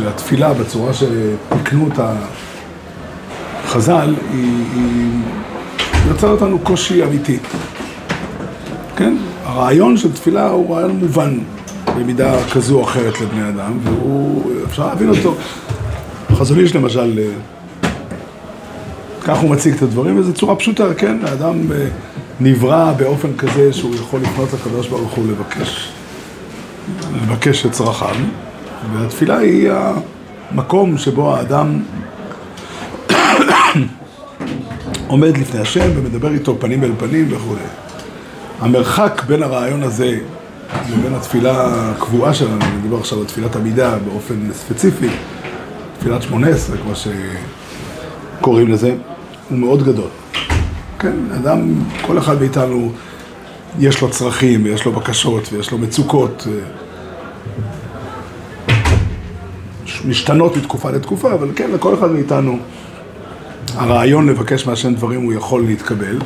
שהתפילה בצורה שתיקנו את החז"ל, היא, היא יוצרת אותנו קושי אמיתי. כן? הרעיון של תפילה הוא רעיון מובן במידה כזו או אחרת לבני אדם, ואפשר להבין אותו. חזון איש למשל, אה, כך הוא מציג את הדברים, וזו צורה פשוטה, כן? האדם אה, נברא באופן כזה שהוא יכול לפנות לקדוש ברוך הוא לבקש, לבקש את צרכיו, והתפילה היא המקום שבו האדם עומד לפני השם ומדבר איתו פנים אל פנים וכו'. המרחק בין הרעיון הזה לבין התפילה הקבועה שלנו, אני מדבר עכשיו על תפילת עמידה באופן ספציפי, תפילת שמונה עשרה, כמו שקוראים לזה, הוא מאוד גדול. כן, אדם, כל אחד מאיתנו יש לו צרכים, ויש לו בקשות, ויש לו מצוקות. משתנות מתקופה לתקופה, אבל כן, לכל אחד מאיתנו הרעיון לבקש מהשם דברים הוא יכול להתקבל,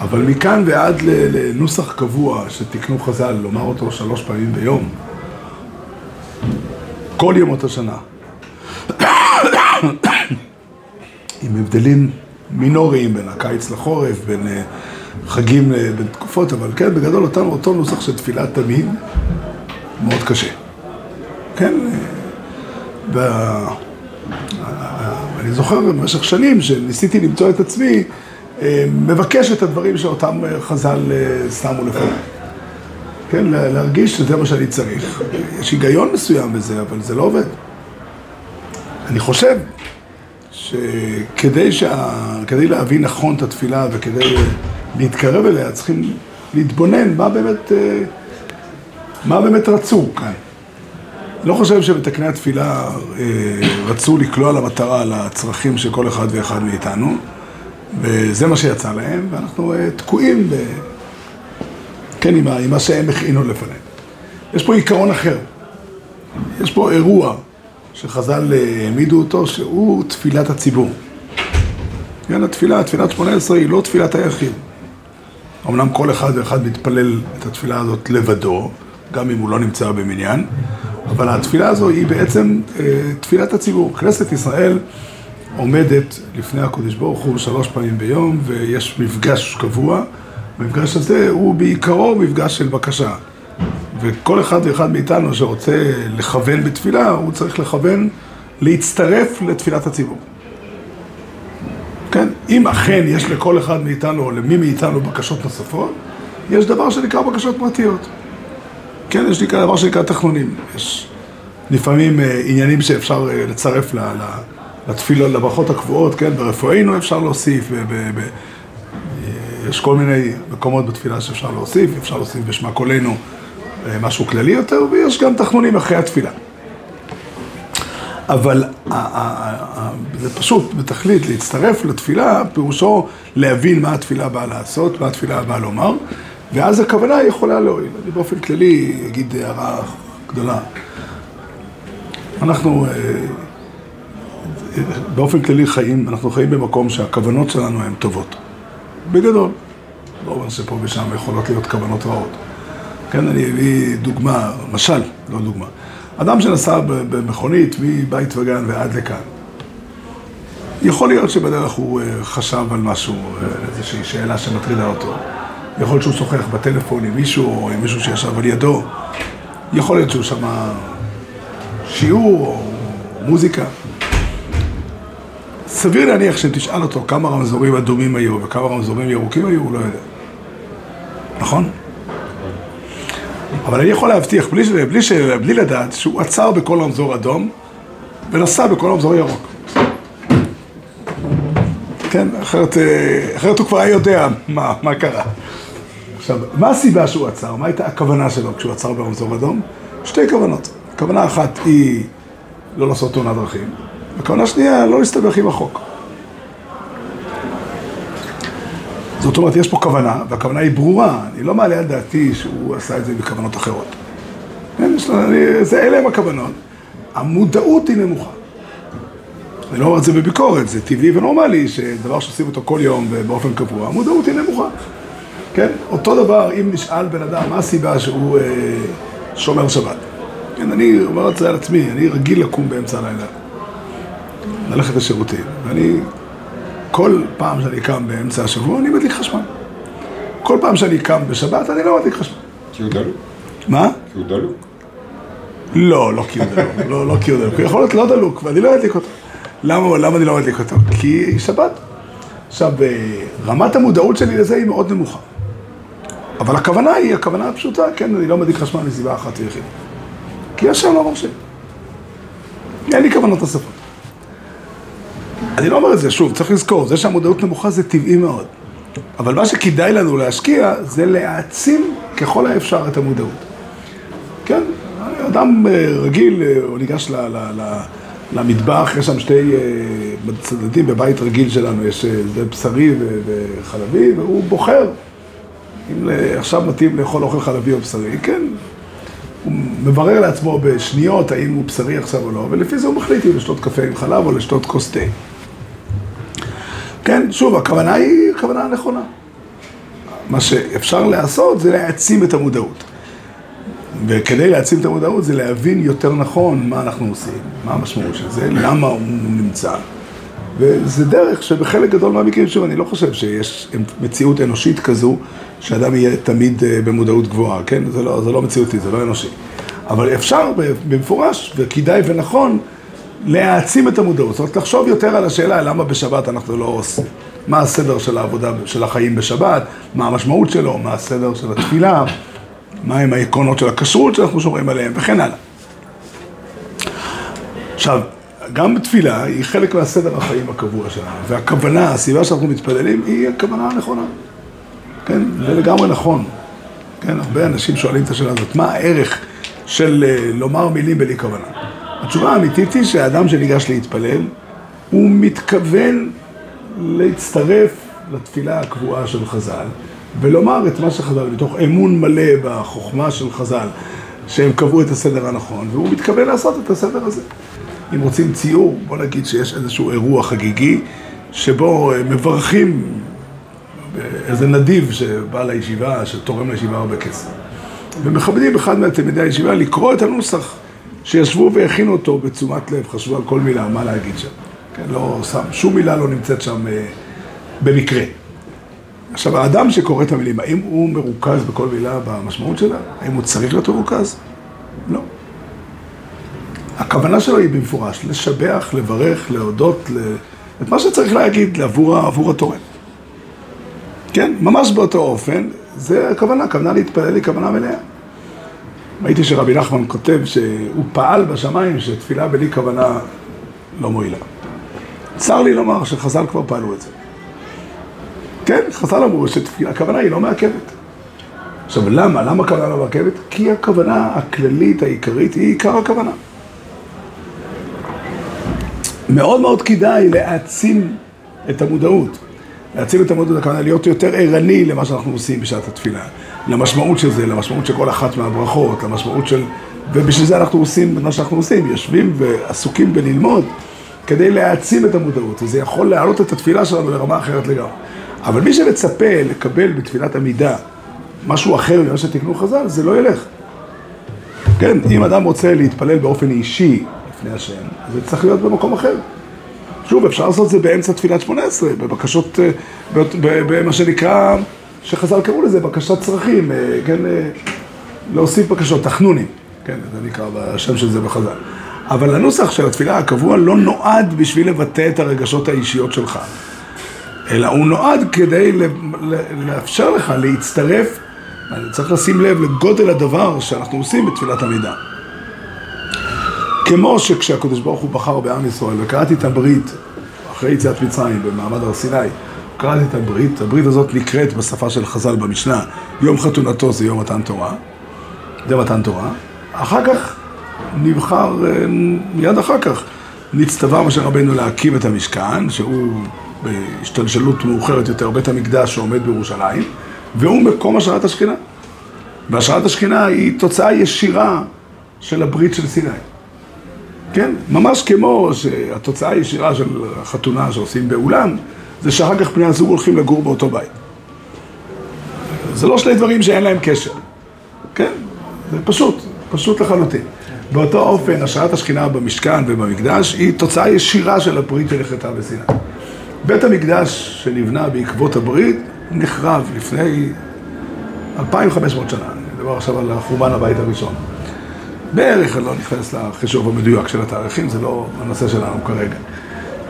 אבל מכאן ועד לנוסח קבוע שתיקנו חז"ל, לומר אותו שלוש פעמים ביום, כל ימות השנה, עם הבדלים מינוריים בין הקיץ לחורף, בין אה, חגים, אה, בין תקופות, אבל כן, בגדול אותו, אותו נוסח של תפילת תמיד, מאוד קשה. כן, אה, ואני זוכר במשך שנים שניסיתי למצוא את עצמי מבקש את הדברים שאותם חז"ל שמו לפניי. כן, להרגיש שזה מה שאני צריך. יש היגיון מסוים בזה, אבל זה לא עובד. אני חושב שכדי שה... כדי להבין נכון את התפילה וכדי להתקרב אליה, צריכים להתבונן מה באמת, מה באמת רצו כאן. לא חושב שמתקני התפילה אה, רצו לקלוע למטרה, לצרכים של כל אחד ואחד מאיתנו, וזה מה שיצא להם, ואנחנו אה, תקועים ב... כן, עם, מה שהם הכינו לפניהם. יש פה עיקרון אחר. יש פה אירוע שחז"ל אה, העמידו אותו, שהוא תפילת הציבור. כן, התפילה, תפילת שמונה עשרה היא לא תפילת היחיד. אמנם כל אחד ואחד מתפלל את התפילה הזאת לבדו, גם אם הוא לא נמצא במניין, אבל התפילה הזו היא בעצם אה, תפילת הציבור. כנסת ישראל עומדת לפני הקודש ברוך הוא שלוש פעמים ביום, ויש מפגש קבוע. המפגש הזה הוא בעיקרו מפגש של בקשה. וכל אחד ואחד מאיתנו שרוצה לכוון בתפילה, הוא צריך לכוון להצטרף לתפילת הציבור. כן? אם אכן יש לכל אחד מאיתנו או למי מאיתנו בקשות נוספות, יש דבר שנקרא בקשות פרטיות. כן, יש לי דבר שנקרא תחנונים. יש לפעמים אה, עניינים שאפשר אה, לצרף לתפילות, לברכות הקבועות, כן, ברפואינו אפשר להוסיף, ב, יש כל מיני מקומות בתפילה שאפשר להוסיף, אפשר להוסיף בשמה קולנו אה, משהו כללי יותר, ויש גם תחנונים אחרי התפילה. אבל זה פשוט בתכלית להצטרף לתפילה, פירושו להבין מה התפילה באה לעשות, מה התפילה באה לומר, ואז הכוונה יכולה להועיל. אני באופן כללי אגיד הערה גדולה. אנחנו אה, באופן כללי חיים, אנחנו חיים במקום שהכוונות שלנו הן טובות. בגדול. לא אומר שפה ושם יכולות להיות כוונות רעות. כן, אני אביא דוגמה, משל, לא דוגמה. אדם שנסע במכונית מבית וגן ועד לכאן. יכול להיות שבדרך הוא אה, חשב על משהו, אה, איזושהי שאלה שמטרידה אותו. יכול להיות שהוא שוחח בטלפון עם מישהו או עם מישהו שישב על ידו. יכול להיות שהוא שמע שיעור או מוזיקה. סביר להניח שתשאל אותו כמה רמזורים אדומים היו וכמה רמזורים ירוקים היו, הוא לא יודע. נכון? אבל אני יכול להבטיח, בלי, בלי, בלי, בלי לדעת, שהוא עצר בכל רמזור אדום ונסע בכל רמזור ירוק. כן, אחרת, אה, אחרת הוא כבר היה יודע מה, מה קרה. עכשיו, מה הסיבה שהוא עצר? מה הייתה הכוונה שלו כשהוא עצר ברמזור אדום? שתי כוונות. כוונה אחת היא לא לעשות תאונת דרכים, וכוונה שנייה, לא להסתבך עם החוק. זאת אומרת, יש פה כוונה, והכוונה היא ברורה. אני לא מעלה על דעתי שהוא עשה את זה בכוונות אחרות. כן, זה, אלה הם הכוונות. המודעות היא נמוכה. אני לא אומר את זה בביקורת, זה טבעי ונורמלי שדבר שעושים אותו כל יום ובאופן קבוע, המודעות היא נמוכה. כן? אותו דבר, אם נשאל בן אדם מה הסיבה שהוא אה, שומר שבת. כן, אני אומר את זה על עצמי, אני רגיל לקום באמצע הלילה, ללכת לשירותים, ואני, כל פעם שאני קם באמצע השבוע, אני מדליק חשמל. כל פעם שאני קם בשבת, אני לא מדליק חשמל. כי הוא דלוק. מה? כי הוא דלוק. לא, לא כי הוא דלוק, לא, לא כי הוא דלוק, הוא יכול להיות לא דלוק, ואני לא אדליק אותו. למה, למה אני לא מדליק אותו? כי שבת. עכשיו, אה, רמת המודעות שלי לזה היא מאוד נמוכה. אבל הכוונה היא, הכוונה הפשוטה, כן, אני לא מדליק חשמל מסיבה אחת ויחידה. כי השם לא מרשה. אין לי כוונות נוספות. אני לא אומר את זה, שוב, צריך לזכור, זה שהמודעות נמוכה זה טבעי מאוד. אבל מה שכדאי לנו להשקיע זה להעצים ככל האפשר את המודעות. כן, אדם אה, רגיל, אה, הוא ניגש ל, ל, ל, למטבח, יש שם שתי אה, צדדים בבית רגיל שלנו, יש בשרי וחלבי, והוא בוחר אם עכשיו מתאים לאכול אוכל חלבי או בשרי, כן. הוא מברר לעצמו בשניות האם הוא בשרי עכשיו או לא, ולפי זה הוא מחליט אם לשתות קפה עם חלב או לשתות כוס תה. כן, שוב, הכוונה היא הכוונה הנכונה. מה שאפשר לעשות זה להעצים את המודעות. וכדי להעצים את המודעות זה להבין יותר נכון מה אנחנו עושים, מה המשמעות של זה, למה הוא נמצא. וזה דרך שבחלק גדול מהמקרים, שוב, אני לא חושב שיש מציאות אנושית כזו שאדם יהיה תמיד אה, במודעות גבוהה, כן? זה לא, זה לא מציאותי, זה לא אנושי. אבל אפשר במפורש, וכדאי ונכון, להעצים את המודעות. זאת אומרת, לחשוב יותר על השאלה למה בשבת אנחנו לא עושים. מה הסדר של העבודה, של החיים בשבת, מה המשמעות שלו, מה הסדר של התפילה, מהם העקרונות של הכשרות שאנחנו שומרים עליהם, וכן הלאה. עכשיו, גם בתפילה היא חלק מהסדר החיים הקבוע שלנו, והכוונה, הסיבה שאנחנו מתפללים, היא הכוונה הנכונה. כן, זה לגמרי נכון. כן, הרבה אנשים שואלים את השאלה הזאת, מה הערך של אה, לומר מילים בלי כוונה? התשובה האמיתית היא שהאדם שניגש להתפלל, הוא מתכוון להצטרף לתפילה הקבועה של חז"ל, ולומר את מה שחז"ל, מתוך אמון מלא בחוכמה של חז"ל, שהם קבעו את הסדר הנכון, והוא מתכוון לעשות את הסדר הזה. אם רוצים ציור, בוא נגיד שיש איזשהו אירוע חגיגי, שבו מברכים איזה נדיב שבא לישיבה, שתורם לישיבה הרבה כסף. ומכבדים אחד מתלמידי הישיבה לקרוא את הנוסח שישבו והכינו אותו בתשומת לב, חשבו על כל מילה, מה להגיד שם. כן, לא שם, שום מילה לא נמצאת שם אה, במקרה. עכשיו, האדם שקורא את המילים, האם הוא מרוכז בכל מילה במשמעות שלה? האם הוא צריך להיות מרוכז? לא. הכוונה שלו היא במפורש, לשבח, לברך, להודות. את מה שצריך להגיד עבור, עבור התורם. כן, ממש באותו אופן, זה הכוונה, הכוונה להתפלל היא כוונה מלאה. ראיתי שרבי נחמן כותב שהוא פעל בשמיים שתפילה בלי כוונה לא מועילה. צר לי לומר שחז"ל כבר פעלו את זה. כן, חז"ל אמרו שהכוונה היא לא מעכבת. עכשיו, למה? למה הכוונה לא מעכבת? כי הכוונה הכללית, העיקרית, היא עיקר הכוונה. מאוד מאוד כדאי להעצים את המודעות. להעצים את המודעות, הכוונה להיות יותר ערני למה שאנחנו עושים בשעת התפילה. למשמעות של זה, למשמעות של כל אחת מהברכות, למשמעות של... ובשביל זה אנחנו עושים את מה שאנחנו עושים, יושבים ועסוקים בללמוד כדי להעצים את המודעות, וזה יכול להעלות את התפילה שלנו לרמה אחרת לגמרי. אבל מי שמצפה לקבל בתפילת עמידה משהו אחר ממה שתקנו חז"ל, זה לא ילך. כן, אם אדם רוצה להתפלל באופן אישי לפני השם, זה צריך להיות במקום אחר. שוב, אפשר לעשות את זה באמצע תפילת שמונה עשרה, בבקשות, אה, במה שנקרא, שחז"ל קראו לזה בקשת צרכים, אה, כן, אה, להוסיף בקשות, תחנונים, כן, זה נקרא בשם של זה בחז"ל. אבל הנוסח של התפילה הקבוע לא נועד בשביל לבטא את הרגשות האישיות שלך, אלא הוא נועד כדי לאפשר לך להצטרף, צריך לשים לב לגודל הדבר שאנחנו עושים בתפילת עמידה. כמו שכשהקדוש ברוך הוא בחר בעם ישראל וקראתי את הברית אחרי יציאת מצרים במעמד הר סיני, קראתי את הברית, הברית הזאת נקראת בשפה של חז"ל במשנה, יום חתונתו זה יום מתן תורה, זה מתן תורה, אחר כך נבחר, אה, מיד אחר כך, נצטווה משה רבנו להקים את המשכן, שהוא בהשתלשלות מאוחרת יותר, בית המקדש שעומד בירושלים, והוא מקום השראת השכינה. והשראת השכינה היא תוצאה ישירה של הברית של סיני. כן? ממש כמו שהתוצאה הישירה של החתונה שעושים באולם, זה שאחר כך בני הזוג הולכים לגור באותו בית. זה לא שני דברים שאין להם קשר, כן? זה פשוט, פשוט לחלוטין. באותו אופן, השראת השכינה במשכן ובמקדש היא תוצאה ישירה של הברית שנכרתה בסיני. בית המקדש שנבנה בעקבות הברית נחרב לפני 2,500 שנה. אני מדבר עכשיו על חורבן הבית הראשון. בערך, אני לא נכנס לחישוב המדויק של התאריכים, זה לא הנושא שלנו כרגע.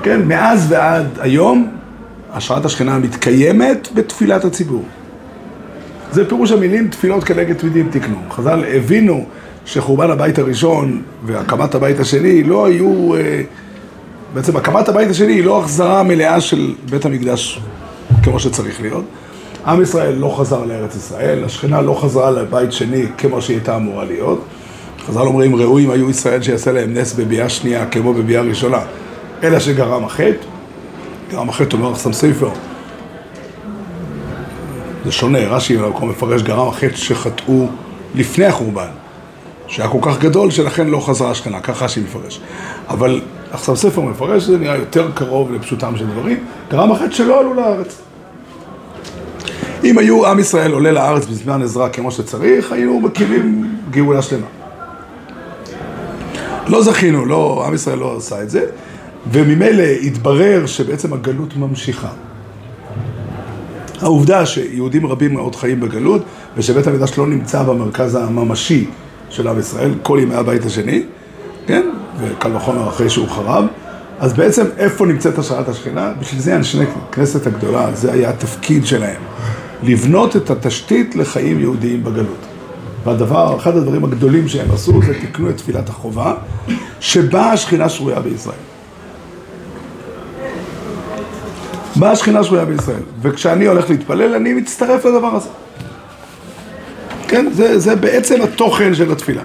כן, מאז ועד היום, השראת השכינה מתקיימת בתפילת הציבור. זה פירוש המילים תפילות כנגד תמידים תקנו. חז"ל הבינו שחורבן הבית הראשון והקמת הבית השני לא היו, אה, בעצם הקמת הבית השני היא לא החזרה מלאה של בית המקדש כמו שצריך להיות. עם ישראל לא חזר לארץ ישראל, השכינה לא חזרה לבית שני כמו שהיא הייתה אמורה להיות. חז"ל אומרים, ראויים היו ישראל שיעשה להם נס בביאה שנייה כמו בביאה ראשונה, אלא שגרם החטא. גרם החטא אומר אחסם ספר. זה שונה, רש"י במקום מפרש גרם החטא שחטאו לפני החורבן, שהיה כל כך גדול שלכן לא חזרה השכנה, ככה רש"י מפרש. אבל אחסם ספר מפרש, זה נראה יותר קרוב לפשוטם של דברים, גרם החטא שלא עלו לארץ. אם היו עם ישראל עולה לארץ בזמן עזרה כמו שצריך, היינו מקימים גאולה שלמה. לא זכינו, לא, עם ישראל לא עשה את זה, וממילא התברר שבעצם הגלות ממשיכה. העובדה שיהודים רבים מאוד חיים בגלות, ושבית המקדש לא נמצא במרכז הממשי של עם ישראל, כל ימי הבית השני, כן? וקל וחומר אחרי שהוא חרב, אז בעצם איפה נמצאת השראת השכינה? בשביל זה אנשי כנסת הגדולה, זה היה התפקיד שלהם. לבנות את התשתית לחיים יהודיים בגלות. והדבר, אחד הדברים הגדולים שהם עשו זה תיקנו את תפילת החובה, שבה השכינה שרויה בישראל. באה השכינה שרויה בישראל, וכשאני הולך להתפלל אני מצטרף לדבר הזה. כן, זה, זה בעצם התוכן של התפילה.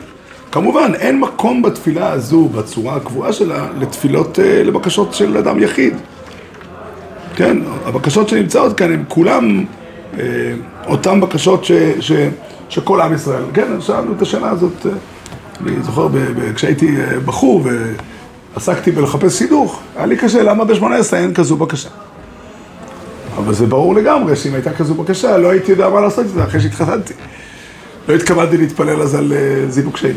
כמובן, אין מקום בתפילה הזו, בצורה הקבועה שלה, לתפילות, אה, לבקשות של אדם יחיד. כן, הבקשות שנמצאות כאן הן כולם אה, אותן בקשות ש, שכל עם ישראל, כן, שאלנו את השאלה הזאת, אה, אני זוכר כשהייתי אה, בחור ועסקתי בלחפש סידוך, היה לי קשה, למה ב-18 אין כזו בקשה? אבל זה ברור לגמרי שאם הייתה כזו בקשה, לא הייתי יודע מה לעשות את זה אחרי שהתחתנתי. לא התכוונתי להתפלל אז על זיווג שני,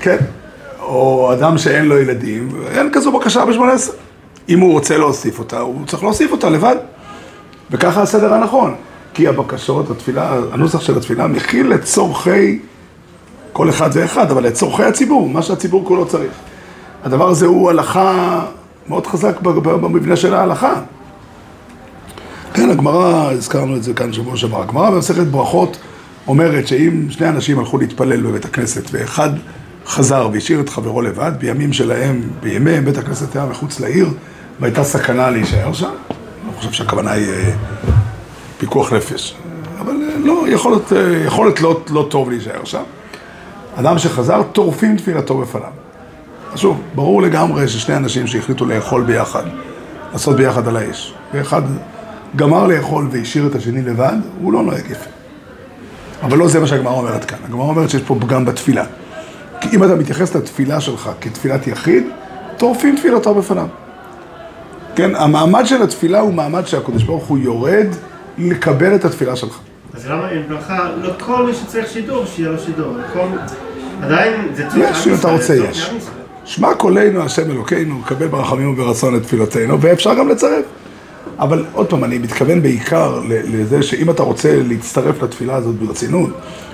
כן? או אדם שאין לו ילדים, אין כזו בקשה ב-18. אם הוא רוצה להוסיף אותה, הוא צריך להוסיף אותה לבד. וככה הסדר הנכון. כי הבקשות, התפילה, הנוסח של התפילה מכיל את צורכי כל אחד ואחד, אבל את צורכי הציבור, מה שהציבור כולו צריך. הדבר הזה הוא הלכה מאוד חזק במבנה של ההלכה. כן, הגמרא, הזכרנו את זה כאן שבוע שעבר, הגמרא במסכת ברכות אומרת שאם שני אנשים הלכו להתפלל בבית הכנסת ואחד חזר והשאיר את חברו לבד, בימים שלהם, בימיהם בית הכנסת היה מחוץ לעיר והייתה סכנה להישאר שם, אני חושב שהכוונה היא אה, פיקוח נפש. אבל אה, לא, יכולת, אה, יכולת לא, לא טוב להישאר שם. אדם שחזר, טורפים תפילתו בפניו. שוב, ברור לגמרי ששני אנשים שהחליטו לאכול ביחד, לעשות ביחד על האש, ואחד גמר לאכול והשאיר את השני לבד, הוא לא נוהג יפה. אבל לא זה מה שהגמרא אומרת כאן. הגמרא אומרת שיש פה פגם בתפילה. כי אם אתה מתייחס לתפילה שלך כתפילת יחיד, טורפים תפילתו בפניו. כן, המעמד של התפילה הוא מעמד שהקדוש ברוך הוא יורד לקבל את התפילה שלך. אז למה אין ברכה, לא כל מי שצריך שידור, שיהיה לו שידור. עדיין זה צריך... יש, אם אתה רוצה, יש. שמע קולנו, השם אלוקינו, קבל ברחמים וברצון את תפילותינו, ואפשר גם לצרף. אבל עוד פעם, אני מתכוון בעיקר לזה שאם אתה רוצה להצטרף לתפילה הזאת ברצינות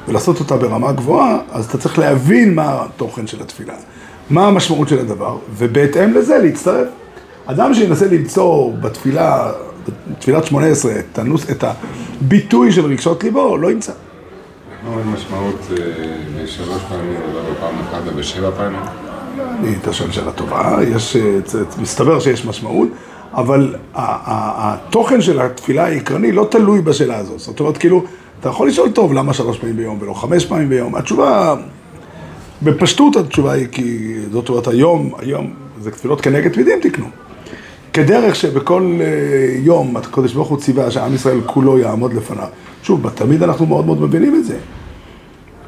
ולעשות אותה ברמה גבוהה, אז אתה צריך להבין מה התוכן של התפילה, מה המשמעות של הדבר, ובהתאם לזה להצטרף. אדם שינסה למצוא בתפילה תפילת שמונה עשרה, את, הנוס, את הביטוי של רגשות ליבו, לא ימצא. מה עוד משמעות בשלוש פעמים ולא בפעם אחת ובשבע פעמים? אתה שואל שאלה טובה, יש, מסתבר שיש משמעות, אבל התוכן של התפילה העיקרני לא תלוי בשאלה הזאת. זאת אומרת, כאילו, אתה יכול לשאול טוב למה שלוש פעמים ביום ולא חמש פעמים ביום. התשובה, בפשטות התשובה היא כי, זאת אומרת, היום, היום זה תפילות כנגד תמידים תקנו. כדרך שבכל אה, יום הקדוש ברוך הוא ציווה שעם ישראל כולו יעמוד לפניו. שוב, בתמיד אנחנו מאוד מאוד מבינים את זה.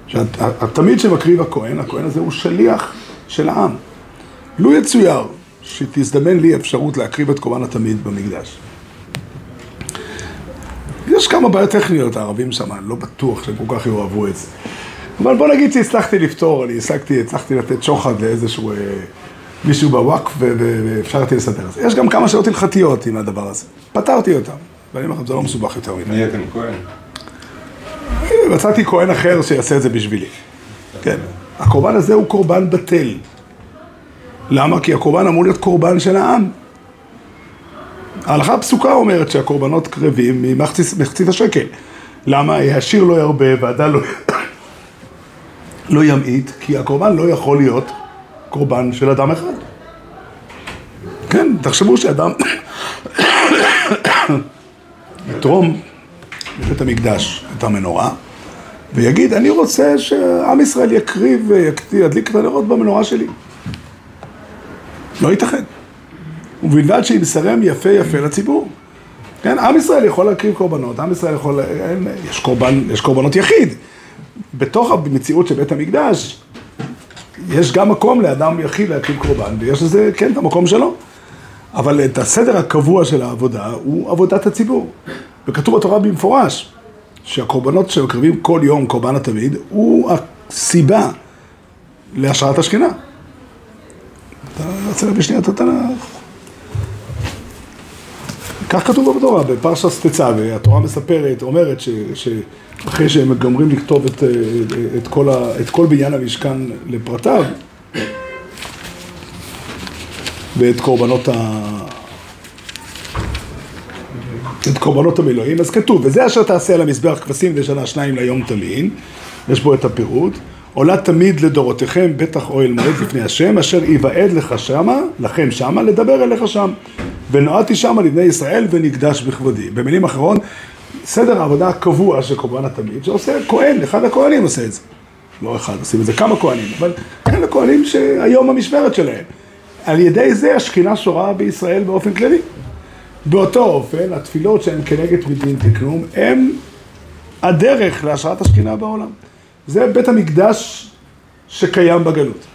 שהתמיד שמקריב הכהן, הכהן הזה הוא שליח של העם. לו יצויר שתזדמן לי אפשרות להקריב את קורבן התמיד במקדש. יש כמה בעיות טכניות, הערבים שם, אני לא בטוח שהם כל כך יאהבו את זה. אבל בוא נגיד שהצלחתי לפתור, אני השגתי, הצלחתי לתת שוחד לאיזשהו אה, מישהו בוואקף ו- ו- ואפשרתי לסדר את זה. יש גם כמה שאלות הלכתיות עם הדבר הזה. פתרתי אותם, ואני אומר לכם, זה לא מסובך יותר מדי. נהייתם כהן? מצאתי כהן אחר שיעשה את זה בשבילי. כן. הקורבן הזה הוא קורבן בטל. למה? כי הקורבן אמור להיות קורבן של העם. ההלכה הפסוקה אומרת שהקורבנות קרבים ממחצית מחצית השקל. למה? העשיר לא ירבה והדל לא, לא ימעיט, כי הקורבן לא יכול להיות קורבן של אדם אחד. כן, תחשבו שאדם יתרום לבית המקדש את המנורה, ויגיד, אני רוצה שעם ישראל יקריב וידליק את הנרות במנורה שלי. לא ייתכן. ובלבד שימסרם יפה יפה לציבור. כן, עם ישראל יכול להקריב קורבנות, עם ישראל יכול, אין, יש, קורבן, יש קורבנות יחיד. בתוך המציאות של בית המקדש, יש גם מקום לאדם יחיד להקריב קורבן, ויש לזה, כן, את המקום שלו. אבל את הסדר הקבוע של העבודה הוא עבודת הציבור. וכתוב בתורה במפורש שהקורבנות שמקריבים כל יום, קורבן התמיד, הוא הסיבה להשראת השכינה. אתה רוצה להביא שנייה את התנ"ך? כך כתוב בתורה, בפרשת תצווה, התורה מספרת, אומרת ש, שאחרי שהם גומרים לכתוב את, את, כל ה, את כל בניין המשכן לפרטיו, ואת קורבנות ה... את קורבנות המילואים, אז כתוב, וזה אשר תעשה על המזבח כבשים ושנה שניים ליום תמין, יש בו את הפירוט, עולה תמיד לדורותיכם בטח אוהל מועד לפני השם, אשר יוועד לך שמה, לכם שמה, לדבר אליך שם. ונועדתי שמה לבני ישראל ונקדש בכבודי. במילים אחרות, סדר העבודה הקבוע של קורבן התמיד, שעושה כהן, אחד הכהנים עושה את זה. לא אחד, עושים את זה כמה כהנים, אבל כאלה כהנים שהיום המשמרת שלהם. על ידי זה השכינה שורה בישראל באופן כללי. באותו אופן, התפילות שהן כנגד מדין תקנום, הם הדרך להשראת השכינה בעולם. זה בית המקדש שקיים בגלות.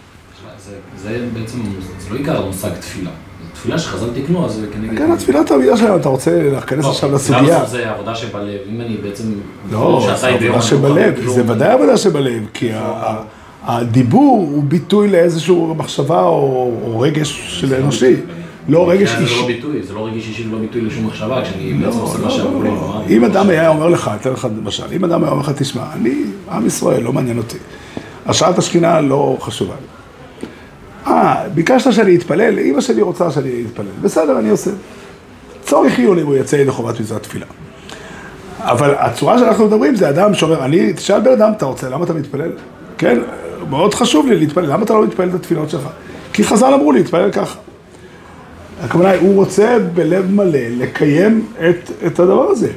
זה, זה בעצם, זה לא עיקר המושג תפילה. זו תפילה שחז"ל תיקנו, אז זה כנגד... כן, התפילת העמידה שלנו, אתה רוצה להיכנס לא, עכשיו לסוגיה. בסוף זה עבודה שבלב, אם אני בעצם... לא, זה שעתיים ביום עבודה לא שבלב, יכול זה. ודאי עבודה שבלב, כי הדיבור הוא ביטוי לאיזשהו מחשבה או רגש של אנושי, לא רגש כן, זה לא אישי. ביטוי, זה לא רגש אישי ולא ביטוי לשום מחשבה, כשאני לא, בעצם עושה לא, מה שאמרו לי. לא. אם אדם היה אומר לך, אתן לך למשל, אם אדם היה אומר לך, תשמע, אני עם ישראל, לא מעניין אותי. השראת השכינה לא חשובה לי. אה, ביקשת שאני אתפלל, אמא שלי רוצה שאני אתפלל. בסדר, אני עושה. צורך חיוני הוא יצא ידי חובת מצוות תפילה. אבל הצורה שאנחנו מדברים זה אדם שאומר, אני, תשאל בן אדם, אתה רוצה, למה אתה מתפלל? כן, מאוד חשוב לי להתפלל, למה אתה לא מתפלל את התפילות שלך? כי חז"ל אמרו להתפלל ככה. הכוונה היא, הוא רוצה בלב מלא לקיים את, את הדבר הזה.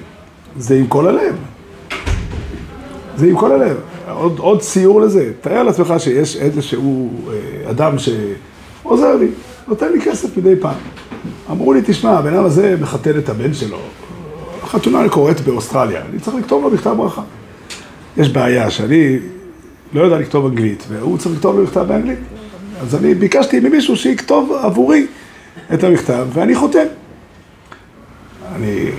זה עם כל הלב. זה עם כל הלב. עוד, עוד ציור לזה. תאר לעצמך שיש איזשהו אה, אדם שעוזר לי, נותן לי כסף מדי פעם. אמרו לי, תשמע, הבן אדם הזה מחתן את הבן שלו. החתונה קורית באוסטרליה, אני צריך לכתוב לו מכתב ברכה. יש בעיה שאני לא יודע לכתוב אנגלית, והוא צריך לכתוב לי מכתב באנגלית. אז אני ביקשתי ממישהו שיכתוב עבורי את המכתב, ואני חותם. אני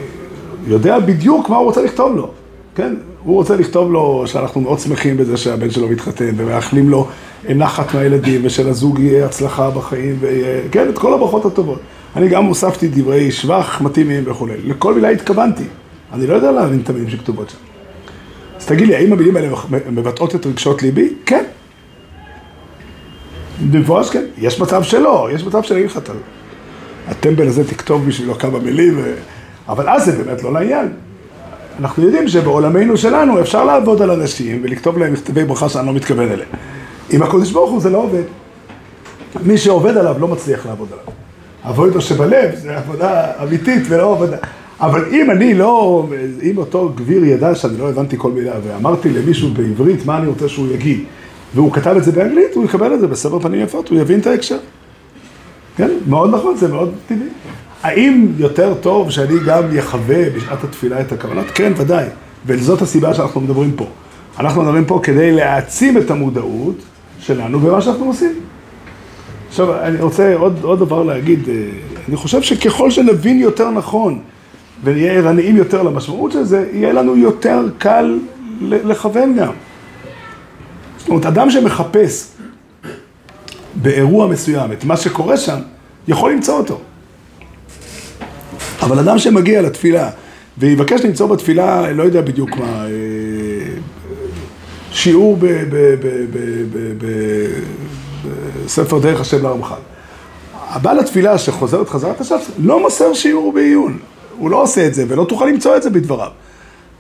יודע בדיוק מה הוא רוצה לכתוב לו, כן? הוא רוצה לכתוב לו שאנחנו מאוד שמחים בזה שהבן שלו מתחתן, ומאחלים לו נחת מהילדים, ושלזוג יהיה הצלחה בחיים, וכן, את כל הברכות הטובות. אני גם הוספתי דברי שבח מתאימים וכולי. לכל מילה התכוונתי. אני לא יודע להבין את המילים שכתובות שם. אז תגיד לי, האם המילים האלה מבטאות את רגשות ליבי? כן. במפורש כן. יש מצב שלא, יש מצב שאני אגיד לך, אתה- הטמבל הזה תכתוב בשבילו כמה מילים, ו... אבל אז זה באמת לא לעניין. אנחנו יודעים שבעולמנו שלנו אפשר לעבוד על אנשים ולכתוב להם מכתבי ברכה שאני לא מתכוון אליהם. עם הקודש ברוך הוא זה לא עובד. מי שעובד עליו לא מצליח לעבוד עליו. עבודה שבלב זה עבודה אמיתית ולא עבודה. אבל אם אני לא, אם אותו גביר ידע שאני לא הבנתי כל מילה ואמרתי למישהו בעברית מה אני רוצה שהוא יגיד והוא כתב את זה באנגלית, הוא יקבל את זה בסבר פנים יפות, הוא יבין את ההקשר. כן, מאוד נכון, זה מאוד טבעי. האם יותר טוב שאני גם יחווה בשעת התפילה את הכוונות? כן, ודאי. וזאת הסיבה שאנחנו מדברים פה. אנחנו מדברים פה כדי להעצים את המודעות שלנו במה שאנחנו עושים. עכשיו, אני רוצה עוד, עוד דבר להגיד. אה, אני חושב שככל שנבין יותר נכון ונהיה ערניים יותר למשמעות של זה, יהיה לנו יותר קל לכוון גם. אומרת, אדם שמחפש באירוע מסוים את מה שקורה שם, יכול למצוא אותו. אבל אדם שמגיע לתפילה ויבקש למצוא בתפילה, לא יודע בדיוק מה, אה, שיעור בספר דרך השם לרמח"ל. הבעל התפילה שחוזרת חזרת הש"ס לא מוסר שיעור בעיון. הוא לא עושה את זה ולא תוכל למצוא את זה בדבריו.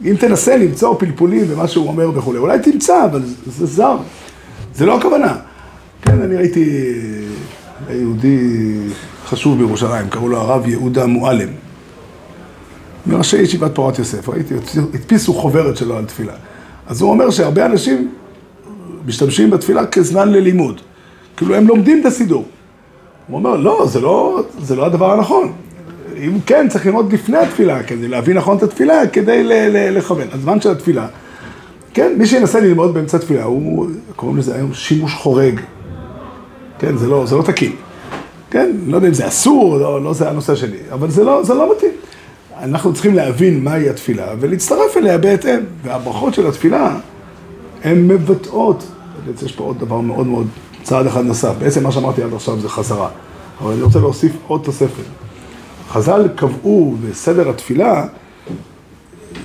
אם תנסה למצוא פלפולים במה שהוא אומר וכולי, אולי תמצא, אבל זה, זה זר. זה לא הכוונה. כן, אני ראיתי אה, יהודי חשוב בירושלים, קראו לו הרב יהודה מועלם. מראשי ישיבת פורת יוסף, ראיתי, הדפיסו חוברת שלו על תפילה. אז הוא אומר שהרבה אנשים משתמשים בתפילה כזמן ללימוד. כאילו הם לומדים את הסידור. הוא אומר, לא, זה לא, זה לא הדבר הנכון. אם כן, צריך ללמוד לפני התפילה, כדי להבין נכון את התפילה, כדי לכוון. הזמן של התפילה, כן, מי שינסה ללמוד באמצע התפילה, הוא, קוראים לזה היום שימוש חורג. כן, זה לא, זה לא תקין. כן, לא יודע אם זה אסור, לא, לא זה הנושא שלי, אבל זה לא, זה לא מתאים. אנחנו צריכים להבין מהי התפילה ולהצטרף אליה בהתאם. והברכות של התפילה הן מבטאות, בעצם יש פה עוד דבר מאוד מאוד, צעד אחד נוסף. בעצם מה שאמרתי עד עכשיו זה חזרה. אבל אני רוצה להוסיף עוד תוספת. חז"ל קבעו בסדר התפילה,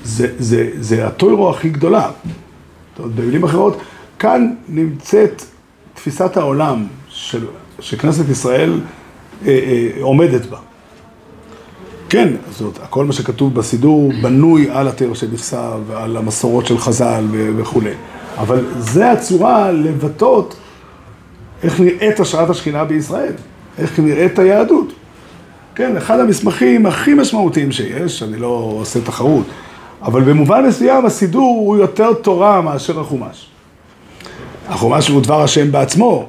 זה, זה, זה הטוירו הכי גדולה. במילים אחרות, כאן נמצאת תפיסת העולם של, שכנסת ישראל אה, אה, עומדת בה. כן, זאת כל מה שכתוב בסידור בנוי על התר שנכסה ועל המסורות של חז"ל וכולי. אבל זה הצורה לבטאות איך נראית השראת השכינה בישראל, איך נראית היהדות. כן, אחד המסמכים הכי משמעותיים שיש, אני לא עושה תחרות, אבל במובן מסוים הסידור הוא יותר תורה מאשר החומש. החומש הוא דבר השם בעצמו,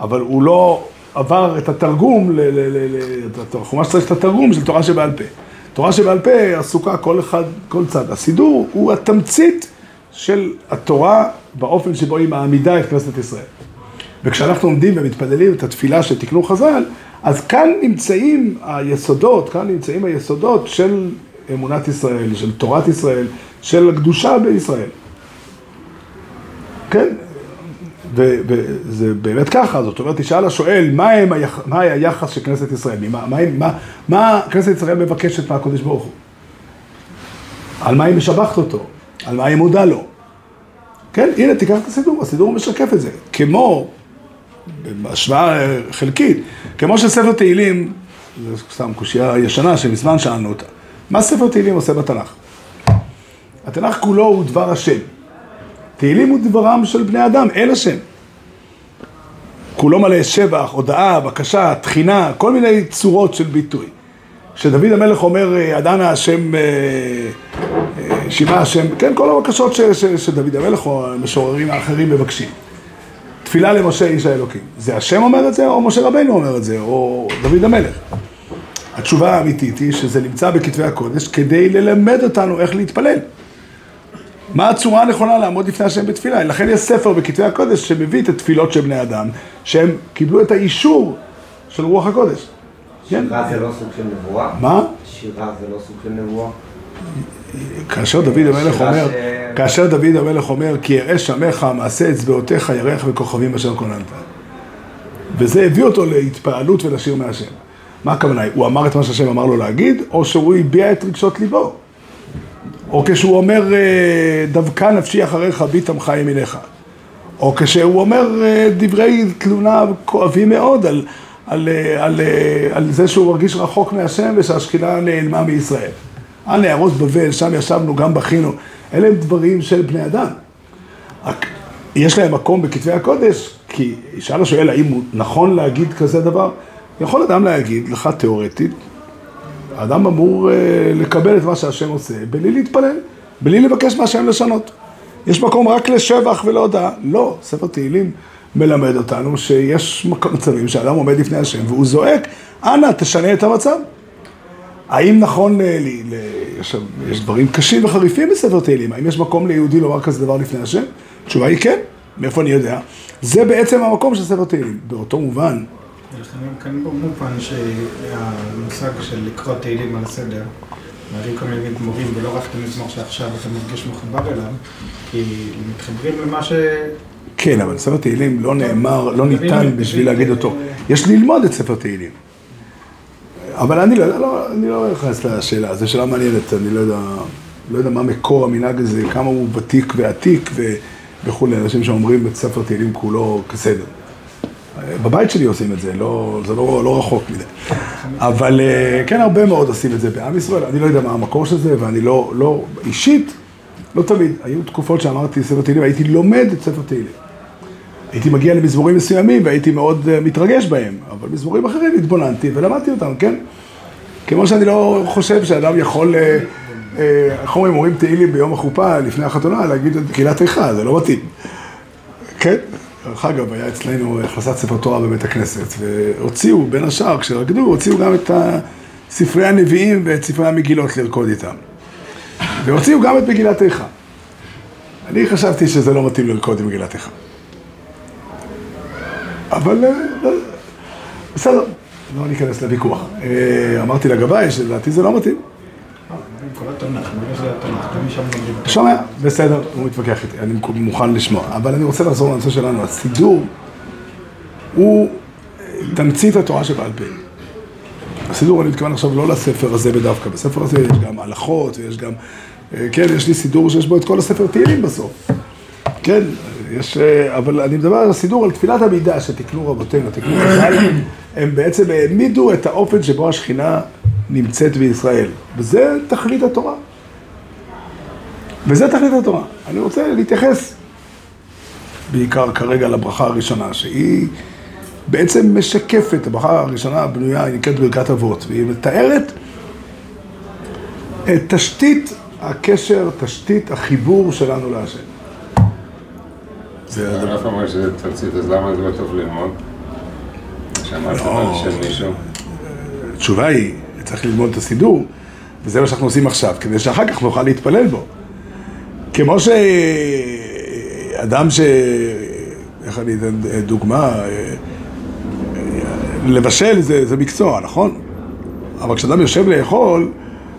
אבל הוא לא עבר את התרגום, ל- ל- ל- ל- החומש צריך את התרגום של תורה שבעל פה. תורה שבעל פה עסוקה כל אחד, כל צד. הסידור הוא התמצית של התורה באופן שבו היא מעמידה את כנסת ישראל. וכשאנחנו עומדים ומתפללים את התפילה שתיקנו חז"ל, אז כאן נמצאים היסודות, כאן נמצאים היסודות של אמונת ישראל, של תורת ישראל, של הקדושה בישראל. כן, וזה באמת ככה, זאת אומרת, תשאל השואל, מה, היח... מה היחס של כנסת ישראל? מה, מה, מה, מה כנסת ישראל מבקשת מהקדוש ברוך הוא? על מה היא משבחת אותו? על מה היא מודה לו? כן, הנה, תיקח את הסידור, הסידור משקף את זה. כמו, בהשוואה חלקית, כמו שספר תהילים, זו סתם קושייה ישנה שמזמן שאלנו אותה, מה ספר תהילים עושה בתנ"ך? התנ"ך כולו הוא דבר השם. תהילים הוא דברם של בני אדם, אל השם. כולו מלא שבח, הודאה, בקשה, תחינה, כל מיני צורות של ביטוי. כשדוד המלך אומר, אדנה השם, אה, אה, שימה השם, כן, כל הבקשות ש, ש, שדוד המלך או המשוררים האחרים מבקשים. תפילה למשה איש האלוקים. זה השם אומר את זה, או משה רבנו אומר את זה, או דוד המלך. התשובה האמיתית היא שזה נמצא בכתבי הקודש כדי ללמד אותנו איך להתפלל. מה הצורה הנכונה לעמוד לפני השם בתפילה? לכן יש ספר בכתבי הקודש שמביא את התפילות של בני אדם, שהם קיבלו את האישור של רוח הקודש. כן? שירה זה לא סוג של נבואה? מה? שירה זה לא סוג של נבואה? כאשר דוד המלך שירה אומר, ש- כאשר דוד המלך אומר, כי יראה שמך, מעשה אצבעותיך, ירח וכוכבים אשר כוננת. וזה הביא אותו להתפעלות ולשיר מהשם. מה הכוונה? הוא אמר את מה שהשם אמר לו להגיד, או שהוא הביע את רגשות ליבו? או כשהוא אומר, אה, דווקא נפשי אחריך, ביט עמך ימיניך. או כשהוא אומר אה, דברי תלונה כואבים מאוד על, על, אה, על, על זה שהוא מרגיש רחוק מהשם ושהשכינה נעלמה מישראל. על נהרות בבל, שם ישבנו, גם בכינו. אלה הם דברים של בני אדם. יש להם מקום בכתבי הקודש, כי ישאל השואל האם נכון להגיד כזה דבר? יכול אדם להגיד לך תיאורטית, האדם אמור אה, לקבל את מה שהשם עושה, בלי להתפלל, בלי לבקש מהשם לשנות. יש מקום רק לשבח ולהודאה. לא, ספר תהילים מלמד אותנו שיש מצבים שאדם עומד לפני השם והוא זועק, אנא, תשנה את המצב. האם נכון, ל, ל, ל, יש, יש דברים קשים וחריפים בספר תהילים, האם יש מקום ליהודי לומר כזה דבר לפני השם? התשובה היא כן, מאיפה אני יודע? זה בעצם המקום של ספר תהילים. באותו מובן, לנו כאן במובן שהמושג של לקרוא תהילים על הסדר, מעלים כל מיני מורים, ולא רק את המזמור שעכשיו אתה מרגיש מחובר אליו, כי מתחברים למה ש... כן, אבל ספר תהילים לא נאמר, לא ניתן בשביל להגיד אותו. יש ללמוד את ספר תהילים. אבל אני לא יודע, לא, לא נכנס לשאלה, זו שאלה מעניינת, אני לא יודע, לא יודע מה מקור המנהג הזה, כמה הוא ותיק ועתיק וכולי, אנשים שאומרים את ספר תהילים כולו כסדר. בבית שלי עושים את זה, לא, זה לא, לא רחוק מדי. אבל אה, כן, הרבה מאוד עושים את זה בעם ישראל, אני לא יודע מה המקור של זה, ואני לא, לא, אישית, לא תמיד. היו תקופות שאמרתי ספר תהילים, הייתי לומד את ספר תהילים. הייתי מגיע למזמורים מסוימים והייתי מאוד אה, מתרגש בהם, אבל מזמורים אחרים התבוננתי ולמדתי אותם, כן? כמו שאני לא חושב שאדם יכול, אה, איך אומרים, אומרים תהילים ביום החופה לפני החתונה, להגיד את קהילת איכה, זה לא מתאים. כן? דרך אגב, היה אצלנו הכנסת ספר תורה בבית הכנסת, והוציאו, בין השאר, כשרקדו, הוציאו גם את ספרי הנביאים ואת ספרי המגילות לרקוד איתם. והוציאו גם את מגילת איכה. אני חשבתי שזה לא מתאים לרקוד עם מגילת איכה. אבל אה, לא, בסדר, לא ניכנס לוויכוח. אה, אמרתי לגבאי שלדעתי זה לא מתאים. שומע, בסדר, הוא מתווכח איתי, אני מוכן לשמוע. אבל אני רוצה לחזור לנושא שלנו, הסידור הוא תמצית התורה שבעל פה. הסידור, אני מתכוון עכשיו לא לספר הזה בדווקא, בספר הזה יש גם הלכות, ויש גם, אה, כן, יש לי סידור שיש בו את כל הספר תהילים בסוף. כן, יש, אה, אבל אני מדבר על הסידור, על תפילת המידה שתיקנו רבותינו, תיקנו חז"ל, הם בעצם העמידו את האופן שבו השכינה נמצאת בישראל. וזה תכלית התורה. וזה תכלית התורה. אני רוצה להתייחס בעיקר כרגע לברכה הראשונה, שהיא בעצם משקפת, הברכה הראשונה בנויה, היא נקראת ברכת אבות, והיא מתארת את תשתית הקשר, תשתית החיבור שלנו להשם. זה הדבר. הרב אומר שזה תמצית, אז למה זה לא טוב ללמוד? לא. על שם מישהו. התשובה היא, צריך ללמוד את הסידור, וזה מה שאנחנו עושים עכשיו, כדי שאחר כך נוכל להתפלל בו. כמו שאדם ש... איך אני אתן דוגמה? לבשל זה, זה מקצוע, נכון? אבל כשאדם יושב לאכול,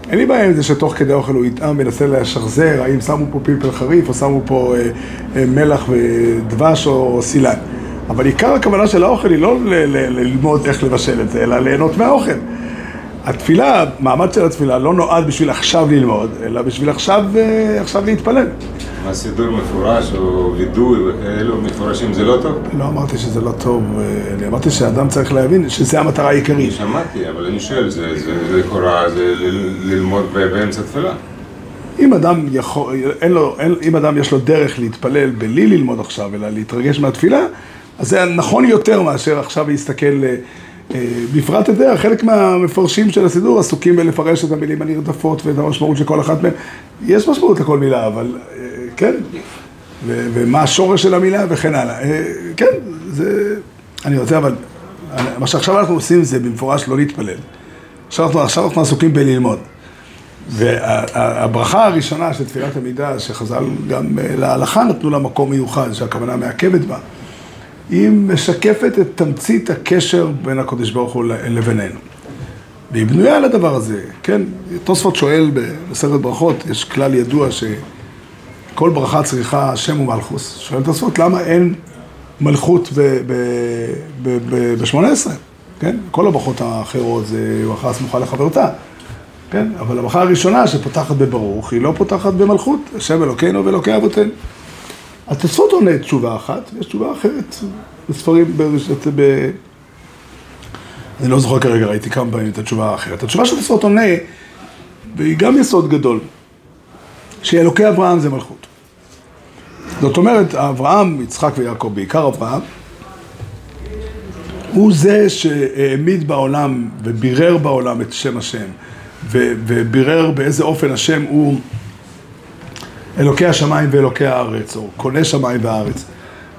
אין לי בעיה עם זה שתוך כדי אוכל הוא יטעם וינסה לשחזר, האם שמו פה פלפל חריף או שמו פה אה, אה, מלח ודבש או סילן. אבל עיקר הכוונה של האוכל היא לא ללמוד איך לבשל את זה, אלא ליהנות מהאוכל. התפילה, המעמד של התפילה לא נועד בשביל עכשיו ללמוד, אלא בשביל עכשיו, אה, עכשיו להתפלל. מה סידור מפורש או וידוי וכאלו מפורשים זה לא טוב? לא אמרתי שזה לא טוב, אה, אני אמרתי שאדם צריך להבין שזו המטרה העיקרית. שמעתי, אבל אני שואל, זה זה לכאורה, זה ללמוד באמצע תפילה. אם אדם יכול, אין לו, אין, אם אדם יש לו דרך להתפלל בלי ללמוד עכשיו, אלא להתרגש מהתפילה, אז זה נכון יותר מאשר עכשיו להסתכל, אה, בפרט, אתה יודע, חלק מהמפרשים של הסידור עסוקים בלפרש את המילים הנרדפות ואת המשמעות של כל אחת מהן. יש משמעות לכל מילה, אבל אה, כן, ו- ומה השורש של המילה וכן הלאה. אה, כן, זה, אני רוצה, אבל מה שעכשיו אנחנו עושים זה במפורש לא להתפלל. עכשיו אנחנו, עכשיו אנחנו עסוקים בללמוד. והברכה הראשונה של תפילת המידה, שחז"ל גם אה, להלכה נתנו לה מקום מיוחד, שהכוונה מעכבת בה, היא משקפת את תמצית הקשר בין הקדוש ברוך הוא לבינינו. והיא בנויה על הדבר הזה, כן? תוספות שואל במסכת ברכות, יש כלל ידוע שכל ברכה צריכה שם ומלכוס. שואל תוספות, למה אין מלכות ב-18? כן? כל הברכות האחרות זה ברכה סמוכה לחברתה. כן? אבל הברכה הראשונה שפותחת בברוך, היא לא פותחת במלכות, השם אלוקינו ואלוקי אבותינו. התוספות עונה תשובה אחת, ויש תשובה אחרת בספרים, ב... אני לא זוכר כרגע, ראיתי כמה פעמים את התשובה האחרת. התשובה של התוספות עונה, והיא גם יסוד גדול, שאלוקי אברהם זה מלכות. זאת אומרת, אברהם, יצחק ויעקב, בעיקר אברהם, הוא זה שהעמיד בעולם ובירר בעולם את שם השם. ובירר באיזה אופן השם הוא אלוקי השמיים ואלוקי הארץ, או קונה שמיים וארץ.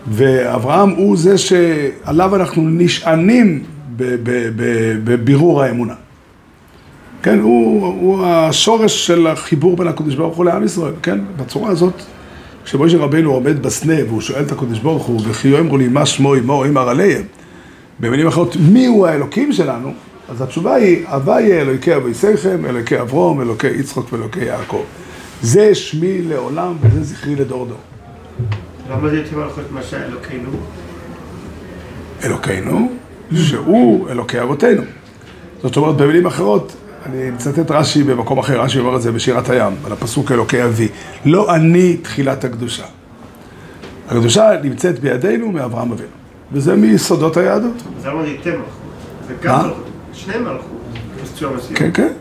ואברהם הוא זה שעליו אנחנו נשענים בבירור האמונה. כן, הוא, הוא השורש של החיבור בין הקדוש ברוך הוא לעם ישראל, כן? בצורה הזאת, כשמשה רבנו עומד בסנה והוא שואל את הקדוש ברוך הוא, וכי יאמרו לי מה שמו אמו אמר עליהם, במילים אחרות, מי הוא האלוקים שלנו? אז התשובה היא, הוויה אלוקי אביסיכם, אלוקי אברום, אלוקי יצחוק ואלוקי יעקב. זה שמי לעולם וזה זכרי לדור דור. למה זה מלכות מה שאלוקינו? אלוקינו, שהוא אלוקי אבותינו. זאת אומרת, במילים אחרות, אני מצטט רש"י במקום אחר, רש"י אומר את זה בשירת הים, על הפסוק אלוקי אבי. לא אני תחילת הקדושה. הקדושה נמצאת בידינו מאברהם אבינו, וזה מיסודות היהדות. אז למה זה? זה גם מה? מלכות, שני מלכות. כן, כן.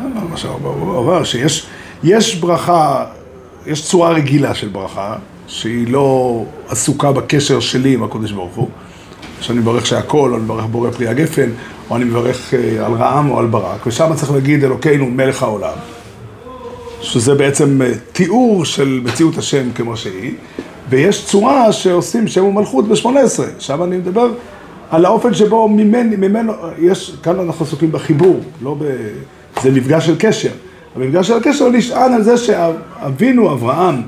אה, מה שהוא אומר, שיש יש ברכה, יש צורה רגילה של ברכה, שהיא לא עסוקה בקשר שלי עם הקדוש ברוך הוא. שאני מברך שהכל, או אני מברך בורא פרי הגפן, או אני מברך אה, על רעם או על ברק, ושם צריך להגיד אלוקינו מלך העולם. שזה בעצם אה, תיאור של מציאות השם כמו שהיא, ויש צורה שעושים שם ומלכות ב-18, שם אני מדבר על האופן שבו ממני, ממנו, יש, כאן אנחנו עסוקים בחיבור, לא ב... זה מפגש של קשר. המפגש של הקשר נשען על זה שאבינו אברהם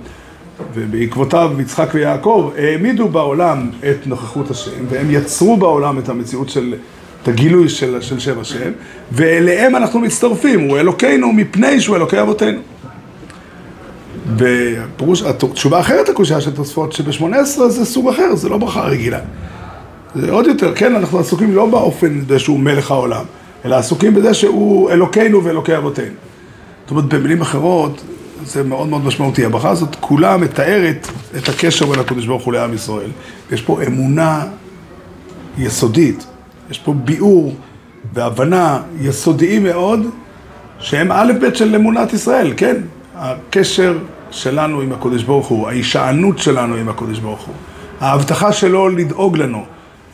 ובעקבותיו יצחק ויעקב העמידו בעולם את נוכחות השם והם יצרו בעולם את המציאות של, את הגילוי של, של שם השם ואליהם אנחנו מצטרפים, הוא אלוקינו מפני שהוא אלוקי אבותינו. ופירוש, התשובה אחרת לקושייה של תוספות שב-18 זה סוג אחר, זה לא ברכה רגילה. זה עוד יותר, כן, אנחנו עסוקים לא באופן שהוא מלך העולם, אלא עסוקים בזה שהוא אלוקינו ואלוקי אבותינו. זאת אומרת, במילים אחרות, זה מאוד מאוד משמעותי. הברכה הזאת כולה מתארת את הקשר בין הקדוש ברוך הוא לעם ישראל. יש פה אמונה יסודית, יש פה ביאור והבנה יסודיים מאוד, שהם א' ב' של אמונת ישראל, כן? הקשר שלנו עם הקדוש ברוך הוא, ההישענות שלנו עם הקדוש ברוך הוא, ההבטחה שלו לדאוג לנו,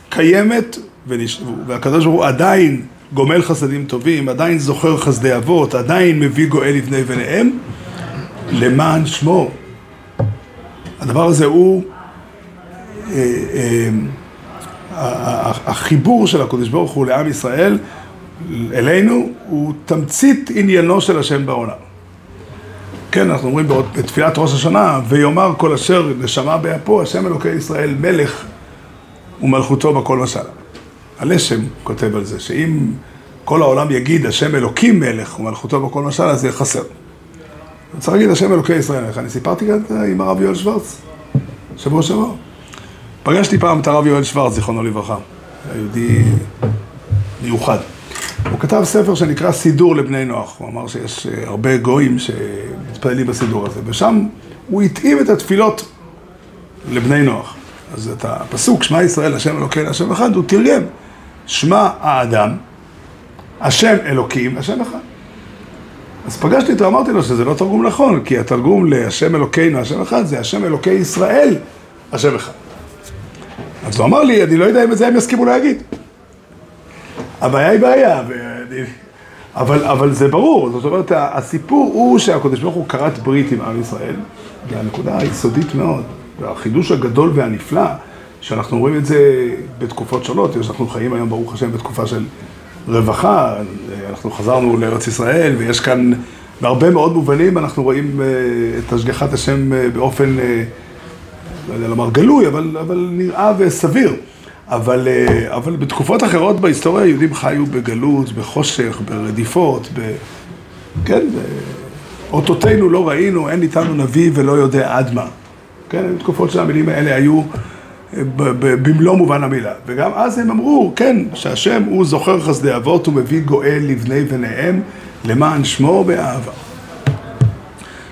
קיימת. והקדוש ברוך הוא עדיין גומל חסדים טובים, עדיין זוכר חסדי אבות, עדיין מביא גואל לבני בניהם, למען שמו. הדבר הזה הוא אה, אה, החיבור של הקדוש ברוך הוא לעם ישראל, אלינו, הוא תמצית עניינו של השם בעולם. כן, אנחנו אומרים בתפילת ראש השנה, ויאמר כל אשר נשמה באפו, השם אלוקי ישראל מלך ומלכותו בכל משלה. הלשם כותב על זה, שאם כל העולם יגיד השם אלוקים מלך ומלכותו בכל משל, אז זה יהיה חסר. צריך להגיד השם אלוקי ישראל מלך. אני סיפרתי כאן עם הרב יואל שוורץ, שבוע שעבר. פגשתי פעם את הרב יואל שוורץ, זיכרונו לברכה, היהודי מיוחד. הוא כתב ספר שנקרא סידור לבני נוח. הוא אמר שיש אה, הרבה גויים שמתפללים בסידור הזה, ושם הוא התאים את התפילות לבני נוח. אז את הפסוק, שמע ישראל, השם אלוקינו, השם אחד, הוא תרגם. שמע האדם, השם אלוקים, השם אחד. אז פגשתי אותו, אמרתי לו שזה לא תרגום נכון, כי התרגום להשם אלוקינו, השם אחד, זה השם אלוקי ישראל, השם אחד. אז הוא אמר לי, אני לא יודע אם את זה הם יסכימו להגיד. הבעיה היא בעיה, ואני... אבל, אבל זה ברור, זאת אומרת, הסיפור הוא שהקדוש ברוך הוא כרת ברית עם עם ישראל, והנקודה היסודית מאוד, והחידוש הגדול והנפלא, שאנחנו רואים את זה בתקופות שונות, אנחנו חיים היום, ברוך השם, בתקופה של רווחה, אנחנו חזרנו לארץ ישראל, ויש כאן, בהרבה מאוד מובנים, אנחנו רואים אה, את השגחת השם אה, באופן, אה, לא יודע לומר גלוי, אבל, אבל נראה וסביר. אבל, אבל בתקופות אחרות בהיסטוריה היהודים חיו בגלות, בחושך, ברדיפות, ב... כן, אותותינו לא ראינו, אין איתנו נביא ולא יודע עד מה. כן, תקופות שהמילים האלה היו במלוא מובן המילה. וגם אז הם אמרו, כן, שהשם הוא זוכר חסדי אבות ומביא גואל לבני בניהם למען שמו באהבה.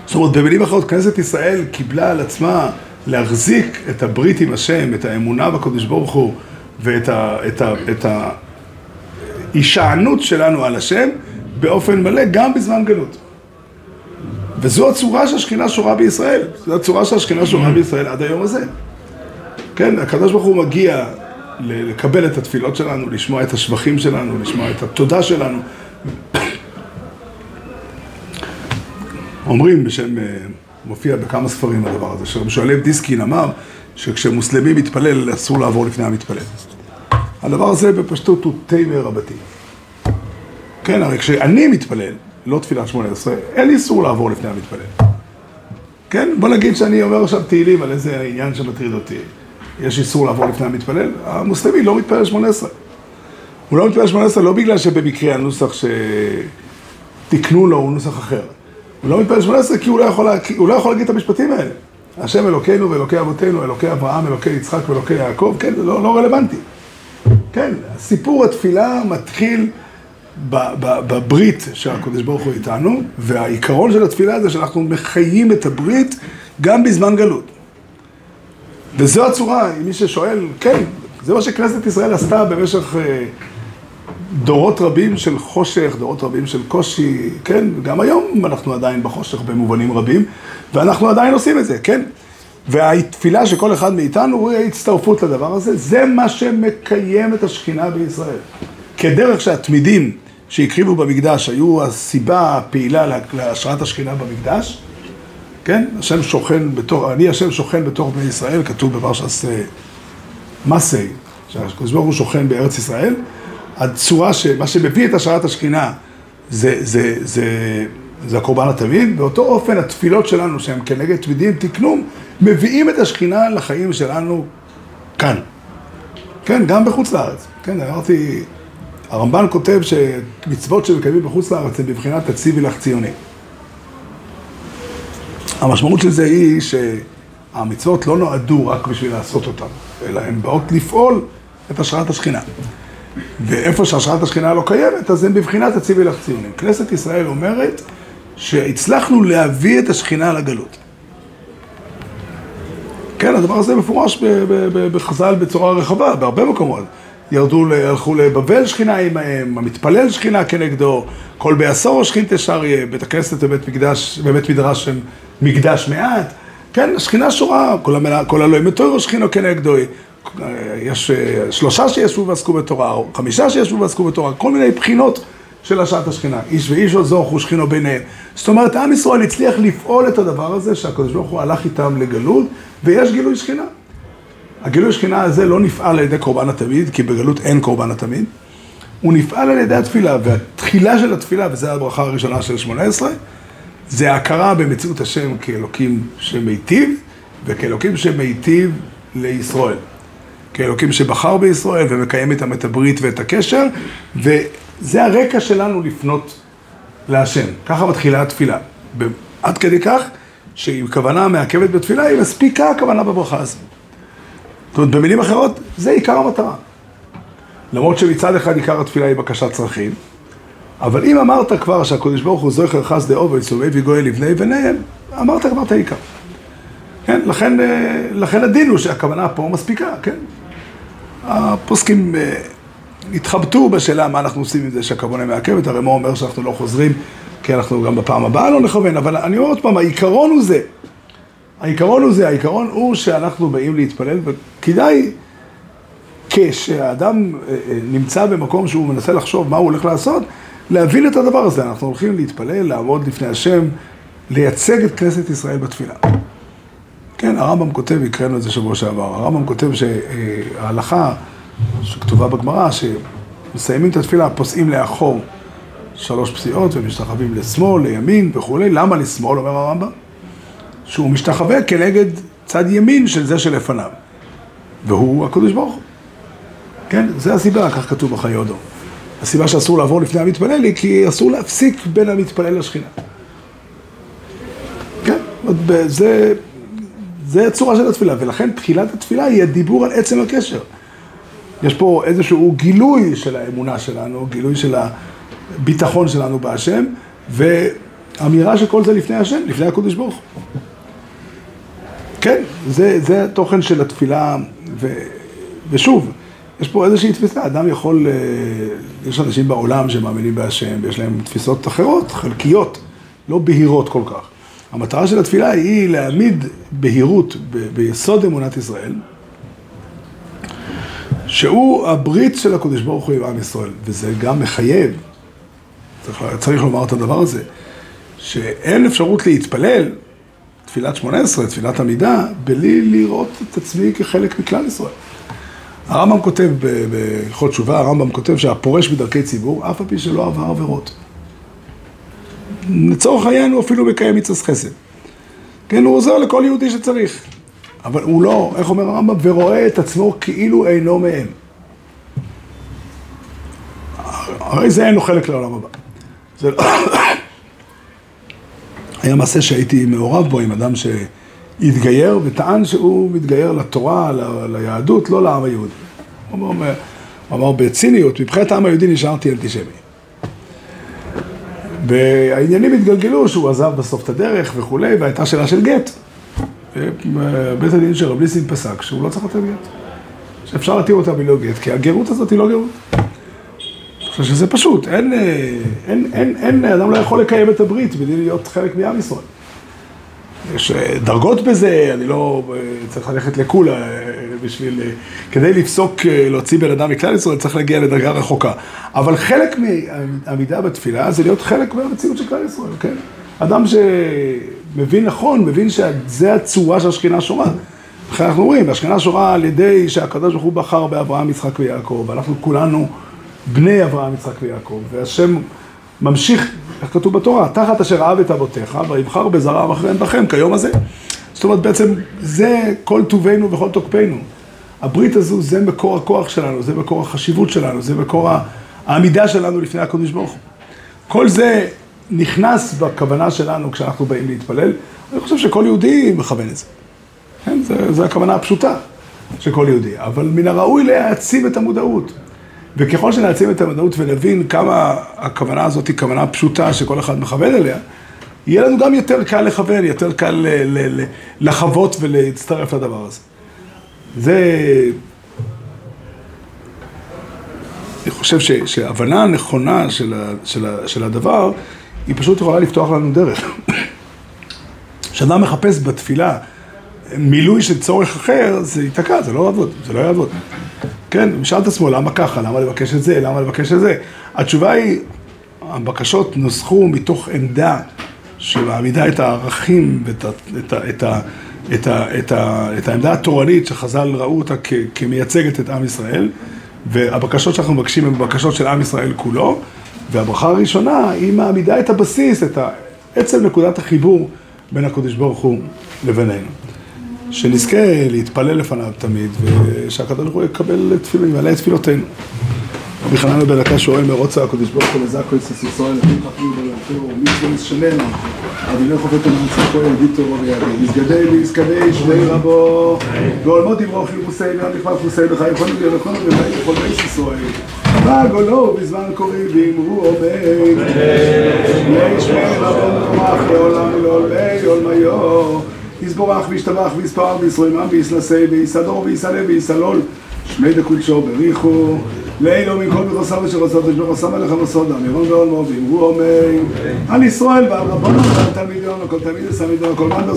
זאת אומרת, במילים אחרות, כנסת ישראל קיבלה על עצמה להחזיק את הברית עם השם, את האמונה בקדוש ברוך הוא ואת ה, את ה, את ההישענות שלנו על השם באופן מלא גם בזמן גלות. וזו הצורה שהשכינה שורה בישראל, זו הצורה שהשכינה שורה בישראל עד היום הזה. כן, הקדוש ברוך הוא מגיע לקבל את התפילות שלנו, לשמוע את השבחים שלנו, לשמוע את התודה שלנו. אומרים בשם, אה, מופיע בכמה ספרים הדבר הזה, שואלב דיסקין אמר שכשמוסלמי מתפלל אסור לעבור לפני המתפלל. הדבר הזה בפשטות הוא תימר רבתי. כן, הרי כשאני מתפלל, לא תפילת שמונה עשרה, אין איסור לעבור לפני המתפלל. כן, בוא נגיד שאני אומר עכשיו תהילים על איזה עניין שמטריד אותי. יש איסור לעבור לפני המתפלל, המוסלמי לא מתפלל שמונה עשרה. הוא לא מתפלל שמונה עשרה לא בגלל שבמקרה הנוסח שתיקנו לו הוא נוסח אחר. הוא לא מתפלל שמונה עשרה כי הוא לא יכול. הוא לא יכול להגיד את המשפטים האלה. השם אלוקינו ואלוקי אבותינו, אלוקי אברהם, אלוקי יצחק ואלוקי יעקב, כן, זה לא, לא רלוונטי. כן, סיפור התפילה מתחיל בברית שהקדוש ברוך הוא איתנו, והעיקרון של התפילה זה שאנחנו מחיים את הברית גם בזמן גלות. וזו הצורה, אם מי ששואל, כן, זה מה שכנסת ישראל עשתה במשך אה, דורות רבים של חושך, דורות רבים של קושי, כן, גם היום אנחנו עדיין בחושך במובנים רבים, ואנחנו עדיין עושים את זה, כן? והתפילה של כל אחד מאיתנו הוא ההצטרפות לדבר הזה, זה מה שמקיים את השכינה בישראל. כדרך שהתמידים שהקריבו במקדש היו הסיבה הפעילה לה- להשראת השכינה במקדש, כן? השם שוכן בתוך, אני השם שוכן בתוך בני ישראל, כתוב בפרשת אה, מסי, שהקדוש ברוך הוא שוכן בארץ ישראל. הצורה ש... מה שמביא את השראת השכינה זה, זה, זה, זה הקורבן התמיד, באותו אופן התפילות שלנו שהן כנגד תמידים תקנום, מביאים את השכינה לחיים שלנו כאן. כן, גם בחוץ לארץ. כן, אמרתי, הרמב"ן כותב שמצוות שמקיימים בחוץ לארץ הן בבחינת תציבי לך ציוני. המשמעות של זה היא שהמצוות לא נועדו רק בשביל לעשות אותן, אלא הן באות לפעול את השראת השכינה. ואיפה שהשראת השכינה לא קיימת, אז הן בבחינת הציבי לך ציונים. כנסת ישראל אומרת שהצלחנו להביא את השכינה לגלות. כן, הדבר הזה מפורש בחז"ל בצורה רחבה, בהרבה מקומות. ירדו, הלכו לבבל שכינה עמהם, המתפלל שכינה כנגדו, כל בעשור שכינתה שריה, בית הכנסת ובית מקדש, בבית מדרש של מקדש מעט. כן, השכינה שורה, כל, אלוהים מתוירו שכינו כנגדו. יש אה, שלושה שישבו ועסקו בתורה, או חמישה שישבו ועסקו בתורה, כל מיני בחינות של השעת השכינה. איש ואיש עוזו ושכינו ביניהם. זאת אומרת, עם ישראל הצליח לפעול את הדבר הזה שהקדוש ברוך הוא הלך איתם לגלות, ויש גילוי שכינה. הגילוי שכינה הזה לא נפעל על ידי קורבן התמיד, כי בגלות אין קורבן התמיד. הוא נפעל על ידי התפילה, והתחילה של התפילה, וזו הברכה הראשונה של שמונה עשרה, זה ההכרה במציאות השם כאלוקים שמיטיב, וכאלוקים שמיטיב לישראל. כאלוקים שבחר בישראל ומקיים איתם את הברית ואת הקשר, וזה הרקע שלנו לפנות להשם. ככה מתחילה התפילה. עד כדי כך שעם כוונה מעכבת בתפילה, היא מספיקה הכוונה בברכה הזאת. זאת אומרת, במילים אחרות, זה עיקר המטרה. למרות שמצד אחד עיקר התפילה היא בקשת צרכים, אבל אם אמרת כבר שהקדוש ברוך הוא זוכר חס דאוב ויצווה וגואל לבני בניהם, אמרת כבר את העיקר. כן, לכן, אה, לכן הדין הוא שהכוונה פה מספיקה, כן? הפוסקים אה, התחבטו בשאלה מה אנחנו עושים עם זה שהכוונה מעכבת, הרי מה אומר שאנחנו לא חוזרים, כי אנחנו גם בפעם הבאה לא נכוון, אבל אני אומר עוד פעם, העיקרון הוא זה. העיקרון הוא זה, העיקרון הוא שאנחנו באים להתפלל, וכדאי כשהאדם אה, אה, נמצא במקום שהוא מנסה לחשוב מה הוא הולך לעשות, להבין את הדבר הזה. אנחנו הולכים להתפלל, לעמוד לפני השם, לייצג את כנסת ישראל בתפילה. כן, הרמב"ם כותב, הקראנו את זה שבוע שעבר, הרמב"ם כותב שההלכה שכתובה בגמרא, שמסיימים את התפילה, פוסעים לאחור שלוש פסיעות ומשתחווים לשמאל, לימין וכולי. למה לשמאל, אומר הרמב"ם? שהוא משתחווה כנגד צד ימין של זה שלפניו. והוא הקדוש ברוך הוא. כן, זה הסיבה, כך כתוב בחיי הודו. הסיבה שאסור לעבור לפני המתפלל היא כי אסור להפסיק בין המתפלל לשכינה. כן, זה, זה הצורה של התפילה, ולכן תחילת התפילה היא הדיבור על עצם הקשר. יש פה איזשהו גילוי של האמונה שלנו, גילוי של הביטחון שלנו בהשם, ואמירה שכל זה לפני השם, לפני הקודש ברוך. כן, זה, זה התוכן של התפילה, ו, ושוב, יש פה איזושהי תפיסה, אדם יכול, אה, יש אנשים בעולם שמאמינים בהשם, ויש להם תפיסות אחרות, חלקיות, לא בהירות כל כך. המטרה של התפילה היא להעמיד בהירות ב- ביסוד אמונת ישראל, שהוא הברית של הקדוש ברוך הוא עם עם ישראל, וזה גם מחייב, צריך, צריך לומר את הדבר הזה, שאין אפשרות להתפלל, תפילת שמונה עשרה, תפילת עמידה, בלי לראות את עצמי כחלק מכלל ישראל. הרמב"ם כותב בהלכות תשובה, הרמב"ם כותב שהפורש בדרכי ציבור, אף על פי שלא עבר עבירות. לצורך העניין הוא אפילו מקיים מצווה חסד. כן, הוא עוזר לכל יהודי שצריך. אבל הוא לא, איך אומר הרמב"ם? ורואה את עצמו כאילו אינו מהם. הרי זה אין לו חלק לעולם הבא. זה לא... היה מעשה שהייתי מעורב בו עם אדם התגייר וטען שהוא מתגייר לתורה, ל- ליהדות, לא לעם היהודי. הוא אמר, הוא אמר בציניות, מבחינת העם היהודי נשארתי אנטישמי. והעניינים התגלגלו שהוא עזב בסוף את הדרך וכולי, והייתה שאלה של גט. בית הדין של רב ניסים פסק שהוא לא צריך לתת גט. שאפשר להתיר אותה בלא גט, כי הגרות הזאת היא לא גרות. חושב שזה פשוט, אין, אה, אין, אין, אין, אדם לא יכול לקיים את הברית בלי להיות חלק מעם ישראל. יש אה, דרגות בזה, אני לא אה, צריך ללכת לקולה בשביל, כדי לפסוק, להוציא בן אדם מכלל ישראל, צריך להגיע לדרגה רחוקה. אבל חלק מהעמידה בתפילה זה להיות חלק מהמציאות של כלל ישראל, כן? אדם שמבין נכון, מבין שזה הצורה שהשכינה שורה. לכן אנחנו רואים, השכינה שורה על ידי שהקדוש ברוך הוא בחר באברהם, יצחק ויעקב, ואנחנו כולנו בני אברהם, יצחק ויעקב, והשם ממשיך, איך כתוב בתורה, תחת אשר אהב את אבותיך, ויבחר בזרעם אחריהם בכם, כיום הזה. זאת אומרת, בעצם זה כל טובנו וכל תוקפנו. הברית הזו זה מקור הכוח שלנו, זה מקור החשיבות שלנו, זה מקור העמידה שלנו לפני הקדוש ברוך הוא. כל זה נכנס בכוונה שלנו כשאנחנו באים להתפלל. אני חושב שכל יהודי מכוון את זה. כן, זה הכוונה הפשוטה של כל יהודי. אבל מן הראוי להעצים את המודעות. וככל שנעצים את המודעות ונבין כמה הכוונה הזאת היא כוונה פשוטה שכל אחד מכוון אליה, יהיה לנו גם יותר קל לכוון, יותר קל ל- ל- לחוות ולהצטרף לדבר הזה. זה... אני חושב ש, שהבנה נכונה של, ה, של, ה, של הדבר, היא פשוט יכולה לפתוח לנו דרך. כשאדם מחפש בתפילה מילוי של צורך אחר, זה ייתקע, זה לא יעבוד, זה לא יעבוד. כן, הוא שאל את עצמו, למה ככה? למה לבקש את זה? למה לבקש את זה? התשובה היא, הבקשות נוסחו מתוך עמדה שמעמידה את הערכים ואת את את ה, את את ה, את העמדה התורנית שחז"ל ראו אותה כ, כמייצגת את עם ישראל, והבקשות שאנחנו מבקשים הן בקשות של עם ישראל כולו, והברכה הראשונה היא מעמידה את הבסיס, את עצם נקודת החיבור בין הקדוש ברוך הוא לבינינו. שנזכה להתפלל לפניו תמיד, ושהקדוש ברוך הוא יקבל ימלא את תפילותינו. רבי חנן הקש שואל מרוצה הקדוש ברוך הוא לזכו את סיס ישראל, לפים חפים ולתור, מצווה שלנו, אבינו חופת המנצח כהן, ידיד תורו וידי, מסגדי ויסקדי שני רבו, ועולמות דברו חיפושי והמכפר חיפושי בחיים כל מיני וכל מיני לכל בית ישראל. בגולו בזמן קוראים ואמרו עומד, שמי שמי רבו מנומח לעולם ולעולמי עולמיו. יסבורך וישתבח ויספר וישרומם ויסנסי ויסדור ויסלם ויסלול שמי דקודשו בריחו. לאילו מכל בכוסם אשר עושה תשבור עשה מלך המסודה מירון ועולמו ואמרו עומי על ישראל ועל רבנו ועל תלמידיון וכל תלמיד וסמידון וכל מן